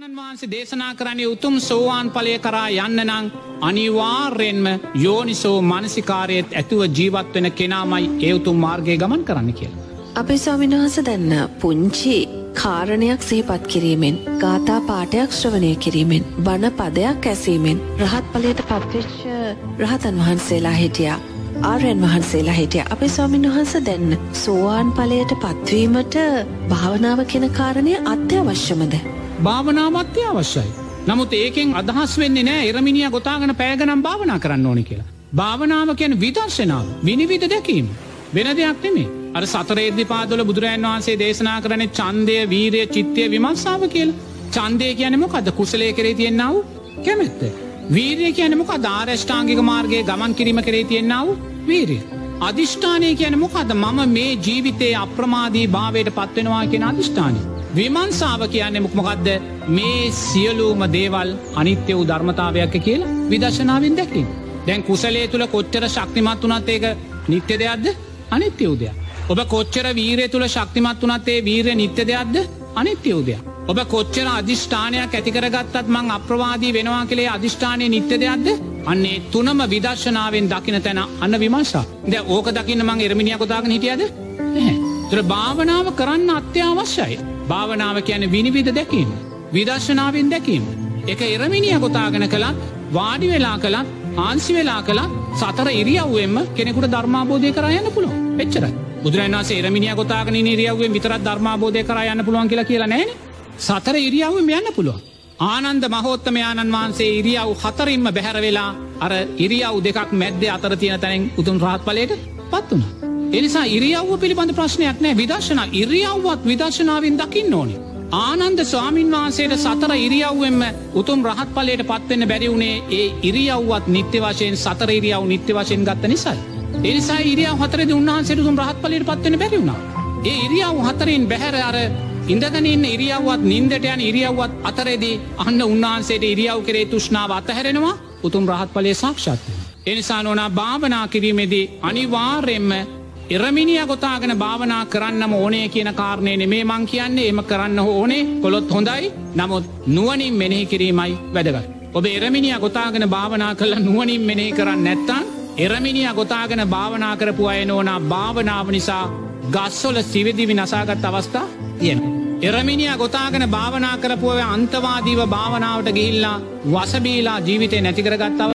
බුදුරජාණන් වහන්සේ දේශනා කරන්නේ උතුම් සෝවාන් පලය කරා යන්න නං අනිවාර්යෙන්ම යෝනිසෝ මනසිකාරයත් ඇතුව ජීවත්වෙන කෙනාමයි ඒ උතුම් මාර්ගය ගමන් කරන්න කියලා. අපේ ස්වාමින්වහස දැන්න පුංචි කාරණයක් සිහිපත් කිරීමෙන් ගාථා පාටයක් ශ්‍රවණය කිරීමෙන් බණ පදයක් ඇසීමෙන් රහත් පලයට පත්වෙච්ච රහතන් වහන්සේලා හිටියා. ආර්යන් වහන්සේලා හිටිය අපේ ස්වාමින් වහන්ස දැන්න සෝවාන් පලයට පත්වීමට භාවනාව කෙන කාරණය අත්‍යවශ්‍යමද. භාවනාවත්‍ය අවශ්‍යයි. නමුත් ඒකෙන් අදහස් වෙන්නේ නෑ එරමිනිිය ගොතාගන පෑගනම් භාවනා කරන්න ඕනි කියලා. භාවනාව කියන විදර්ශනාව විනිවිධ දැකීම. වෙන දෙයක් නෙමේ. අර සතරේද්දි පාදොල බුදුරජන් වහන්සේ දේශනා කරන චන්දය වීරය චිත්තය විමස්සාාව කියල. චන්දය කියනමොක අද කුසලය කරේ තියෙන්න්නාව කැමැත්ත. වීරය කියනමොක ධාරෂ්ඨාංගික මාර්ගය ගමන් කිරීම කරේ තියෙන්න්නාව වීරිය. අධිෂ්ඨානය කියන මොකද මම මේ ජීවිතයේ අප්‍රමාදී භාවයට පත්වෙනවා කියෙන අධිෂ්ඨානය. විමන්සාාව කියන්නේ මුක්මකක්ද මේ සියලූම දේවල් අනිත්‍ය වූ ධර්මතාවයක් කියලා විදශනාවෙන් දැක්ටින්. දැන් කුසලේ තුළ කොච්චර ශක්තිමත් වනත් ඒක නිත්‍ය දෙයක්ද අනිත්‍ය වූදයක්. ඔබ කොච්චර වීරය තුළ ශක්තිමත් වනත්තේ වීරය නිත්‍ය දෙයක්ද අනිත්‍ය වූදයක්. ඔබ කොච්චර අධිෂ්ඨානයක් ඇතිකරගත්තත් මං අප්‍රවාදී වෙනවා කළේ අධිෂ්ඨානය නිත්‍ය දෙයක්ද? අන්නේ තුනම විදර්ශනාවෙන් දකින තැන අන්න විමර්ශා ද ඕක දකින්න මං එරමිනිිය කොතාගෙන හිටියද? තුර භාවනාව කරන්න අත්‍යවශ්‍යයි. භාවනාව කියන විනිවිධ දැකීම විදර්ශනාවෙන් දැකීම. එක එරමිනිිය කොතාගෙන කළත් වාඩි වෙලා කළත් ආන්සි වෙලා කළත් සතර ඉරියව්වෙන්ම කෙනෙකුට ධර්මාබෝධය කරයන්න පුළුව එච්චරයි. බුදුරන්සේ එරමිනිිය කොතාගෙන නිරියව්වෙන් විතරත් ධර්මාබෝධය කරයන්න පුළුවන් කියලා කියලා නෑන සතර ඉරියව්වෙන් යන්න පුළුවන් ආනන්ද මහෝත්තමයාණන් වහන්සේ ඉරියව් හතරින්ම බැහැර වෙලා අර ඉරියව් දෙකක් මැද්ද අතර තියෙන තැනෙන් උතුන් රහත් පලයට පත් වුණ. එනිසා ඉරියව්ව පිළිබඳ ප්‍රශ්නයක් නෑ විදර්ශන ඉරියව්වත් විදර්ශනාවෙන් දකින්න ඕනි. ආනන්ද ස්වාමීන් වහන්සේට සතර ඉරියව්වෙන්ම උතුම් රහත් පලයට පත්වෙන්න බැරිවුණේ ඒ ඉරියව්වත් නිත්‍ය වශයෙන් සතර ඉරියව් නිත්‍ය වශයෙන් ගත්ත නිසයි. එනිසා ඉරියව හතරද උන්හන්සේට උතුම් රහත් පලයට පත්වෙන බැරිවුණා. ඒ ඉරියව් හතරෙන් බැහැර අර ඉඳගනන්න ඉරියව්වත් නින්දට යන ඉරියව්වත් අතරෙදී අන්න උන්වහන්සේට ඉරියව් කරේ තුෂ්නාව අතහැරෙනවා උතුම් රහත් පලේ සාක්ෂත්වය. එනිසා නොනා භාවනා කිරීමේදී අනිවාර්යෙන්ම එරමිනිිය ගොතාගෙන භාවනා කරන්නම ඕනේ කියන කාරණය නෙමේ මං කියන්නේ එම කරන්න ඕනේ කොළොත් හොඳයි නමුත් නුවනින් මෙනෙහි කිරීමයි වැදගත්. ඔබ එරමිනිිය ගොතාගෙන භාවනා කළ නුවනින් මෙනෙහි කරන්න නැත්තන් එරමිනිිය ගොතාගෙන භාවනා කරපු අය නෝනා භාවනාව නිසා ගස්සොල සිවිදිවි නසාගත් අවස්ථා තියෙන. එරමිනිිය ගොතාගෙන භාවනා කරපුුව අන්තවාදීව භාවනාවට ගිහිල්ලා වසබීලා ජීවිතය නැතිකරගත්තාව